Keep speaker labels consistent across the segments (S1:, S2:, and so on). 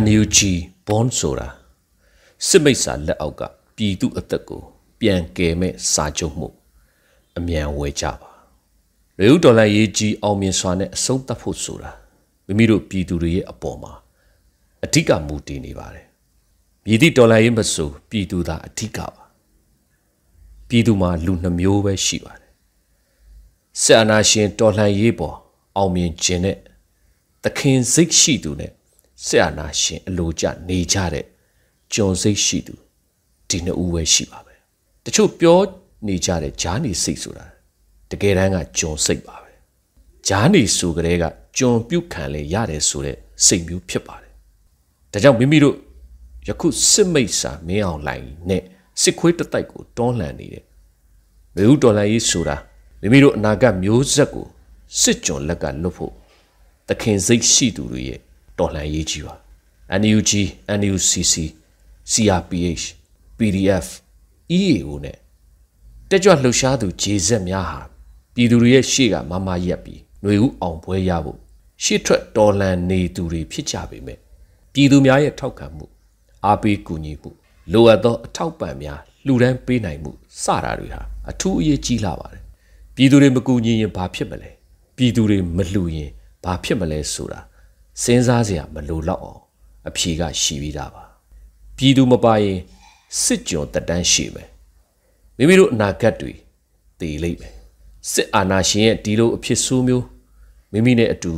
S1: NUG bond ဆိုတာစစ်မိတ်စာလက်အောက်ကပြည်သူအသက်ကိုပြန်ကယ်မဲ့စာချုပ်မှုအမြန်ဝယ်ကြပါရေဦးဒေါ်လာရေးကြီးအောင်မြင်စွာနဲ့အဆုံးသတ်ဖို့ဆိုတာမိမိတို့ပြည်သူတွေရဲ့အပေါ်မှာအဓိကမူတည်နေပါတယ်မြည်သည့်ဒေါ်လာရေးမဆိုပြည်သူသာအဓိကပါပြည်သူမှာလူနှမျိုးပဲရှိပါတယ်ဆက်အနာရှင်တော်လှန်ရေးပေါ်အောင်မြင်ခြင်းနဲ့သခင်စိတ်ရှိသူနဲ့ ဆရာနာရှင်အလိုကျနေကြတဲ့ကြုံစိတ်ရှိသူဒီနှစ်ဦးပဲရှိပါပဲတချို့ပြောနေကြတဲ့ဂျာနီစိတ်ဆိုတာတကယ်တမ်းကကြုံစိတ်ပါပဲဂျာနီဆိုကြတဲ့ကကြုံပြုတ်ခံလေရတယ်ဆိုတဲ့စိတ်မျိုးဖြစ်ပါတယ်ဒါကြောင့်မိမိတို့ယခုစစ်မိတ်စာမင်းအောင်လိုင်းနဲ့စစ်ခွေးတတိုက်ကိုတွန်းလှန်နေတဲ့မေဦးတော်လိုင်းကြီးဆိုတာမိမိတို့အနာဂတ်မျိုးဆက်ကိုစစ်ကြုံလက်ကလွတ်ဖို့သခင်စိတ်ရှိသူတွေရဲ့ တော်လှန်ရေးကြီးပါ NUG NUCC CRPH PDF EAO နဲ့တက်ကြွလှုပ်ရှားသူဂျေဇက်များဟာပြည်သူတွေရဲ့ရှေ့ကမမရက်ပြီးຫນွေဦးအောင်ပွဲရဖို့ရှေ့ထွက်တော်လှန်နေသူတွေဖြစ်ကြပေမဲ့ပြည်သူများရဲ့ထောက်ခံမှုအားပေးကူညီမှုလိုအပ်သောအထောက်ပံ့များလှူဒန်းပေးနိုင်မှုစတာတွေဟာအထူးအရေးကြီးလာပါတယ်ပြည်သူတွေမကူညီရင်ဘာဖြစ်မလဲပြည်သူတွေမလှူရင်ဘာဖြစ်မလဲဆိုတာ စဉ်းစားစရာမလိုတော့အောင်အဖြေကရှိပြီးသားပါပြည်သူမပါရင်စစ်ကြောတက်တန်းရှိမယ်မိမိတို့အနာဂတ်တွေတည်လိမ့်မယ်စစ်အာဏာရှင်ရဲ့ဒီလိုအဖြစ်ဆိုးမျိုးမိမိနဲ့အတူ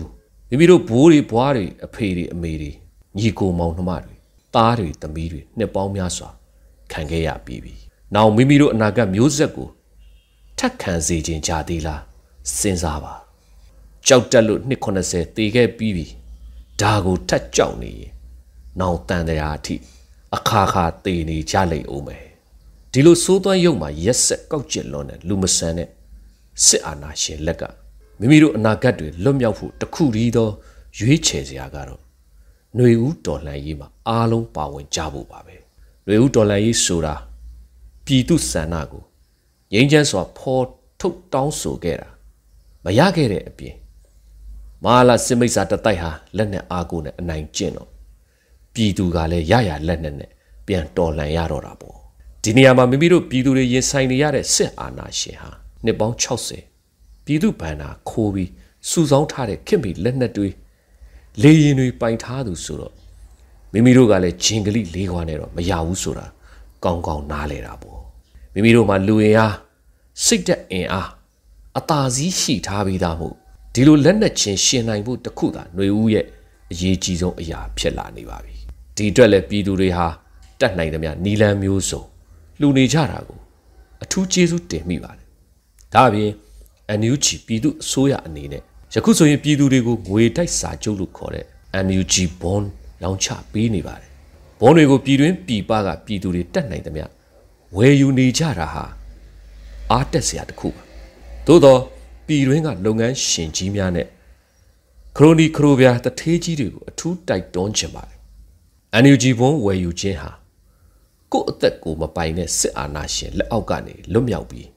S1: မိမိတို့ဘိုးတွေဘွားတွေအဖေတွေအမေတွေညီကိုမောင်နှမတွေသားတွေသမီးတွေနှစ်ပေါင်းများစွာခံခဲ့ရပြီးပြီ။နောက်မိမိတို့အနာဂတ်မျိုးဆက်ကိုထက်ခံစေခြင်းကြသေးလားစဉ်းစားပါ။ကြောက်တက်လို့နှစ်80တည်ခဲ့ပြီးပြီ။ ဒါကိုထက်ကြောက်နေရင်နောက်တန်တရားအထိအခါခါတည်နေကြလိမ့်ဦးမယ်။ဒီလိုစိုးသွမ်းရုပ်မှာရက်ဆက်ကောက်ကျစ်လွန်တဲ့လူမဆန်တဲ့စစ်အာဏာရှင်လက်ကမိမိတို့အနာဂတ်တွေလွတ်မြောက်ဖို့တခုတည်းသောရွေးချယ်စရာကတော့ຫນွေဦးတော်လှန်ရေးမှာအားလုံးပါဝင်ကြဖို့ပါပဲຫນွေဦးတော်လှန်ရေးဆိုတာပြည်သူစန္ဒကိုငြိမ်းချမ်းစွာဖော်ထုတ်တောင်းဆိုခဲ့တာမရခဲ့တဲ့အပြင် မဟာလာစစ်မိတ်စာတတိုက်ဟာလက်နဲ့အားကိုနဲ့အနိုင်ကျင့်တော့ပြည်သူကလည်းရရလက်နဲ့နဲ့ပြန်တော်လှန်ရတော့တာပေါ့ဒီနေရာမှာမိမိတို့ပြည်သူတွေရင်ဆိုင်နေရတဲ့စစ်အာဏာရှင်ဟာနှစ်ပေါင်း60ပြည်သူဗန္နာခိုးပြီးစုဆောင်းထားတဲ့ခင်မီလက်နက်တွေလေရင်တွေပိုင်ထားသူဆိုတော့မိမိတို့ကလည်းဂျင်ကလိလေးခွားနဲ့တော့မရဘူးဆိုတာကောင်းကောင်းနားလဲတာပေါ့မိမိတို့မှာလူရင်အားစိတ်သက်အင်အားအသာစီးရှိထားပြီးသားမို့ ဒီလိုလက်နက်ချင်းရှင်နိုင်ဖို့တခုသာຫນွေဦးရဲ့အရေးကြီးဆုံးအရာဖြစ်လာနေပါပြီဒီအတွက်လည်းပြည်သူတွေဟာတတ်နိုင်သမျှနီလန်းမျိုးစုံလှူနေကြတာကိုအထူးကျေးဇူးတင်မိပါတယ်ဒါအပြင် NUG ပြည်သူအစိုးရအနေနဲ့ယခုဆိုရင်ပြည်သူတွေကိုငွေတိုက်စာချုပ်လို့ခေါ်တဲ့ NUG bond လောင်းချပေးနေပါတယ်။ဘွန်တွေကိုပြည်တွင်းပြည်ပကပြည်သူတွေတက်နိုင်သမျှဝယ်ယူနေကြတာဟာအားတက်စရာတစ်ခုပါ။သို့တော့ ပြည်တွင်းကလုပ်ငန်းရှင်ကြီးများနဲ့ခရိုနီခရိုဗျာတထေးကြီးတွေကိုအထူးတိုက်တွန်းချင်ပါတယ်။ NUG ဘွန်ဝယ်ယူခြင်းဟာကိုယ့်အသက်ကိုမပိုင်တဲ့စစ်အာဏာရှင်လက်အောက်ကနေလွတ်မြောက်ပြီး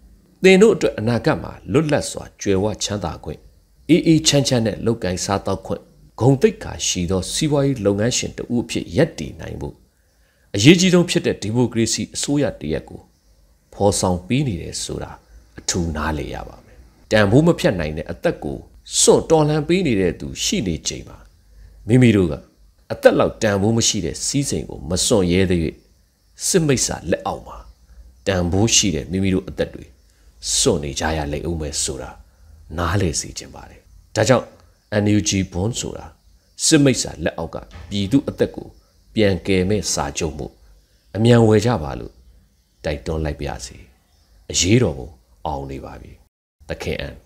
S1: သင်တို့အတွက်အနာဂတ်မှာလွတ်လပ်စွာကြွယ်ဝချမ်းသာခွင့်အေးအေးချမ်းချမ်းနဲ့လုပ်ကိုင်စားသောက်ခွင့်ဂုံတိတ်ခါရှိသောစီးပွားရေးလုပ်ငန်းရှင်တဦးအဖြစ်ရပ်တည်နိုင်ဖို့အရေးကြီးဆုံးဖြစ်တဲ့ဒီမိုကရေစီအစိုးရတရက်ကိုဖော်ဆောင်ပြီးနေတယ်ဆိုတာအထူးနားလည်ရပါမယ်။ တန်ဖိုးမဖြတ်နိုင်တဲ့အသက်ကိုစွန့်တော်လှန်ပေးနေတဲ့သူရှိနေချိန်မှာမိမိတို့ကအသက်လောက်တန်ဖိုးမရှိတဲ့စီးစိမ်ကိုမစွန့်ရဲသေး၍စစ်မိတ်စာလက်အောက်မှာတန်ဖိုးရှိတဲ့မိမိတို့အသက်တွေစွန့်နေကြရလိမ့်ဦးမယ်ဆိုတာနားလည်စေချင်ပါတယ်။ဒါကြောင့် NUG bond ဆိုတာစစ်မိတ်စာလက်အောက်ကပြည်သူအသက်ကိုပြန်ကယ်မဲ့စာချုပ်မှုအမြန်ဝယ်ကြပါလို့တိုက်တွန်းလိုက်ပါစေ။အရေးတော်ပုံအောင်နေပါပြီ။ သခင်အန်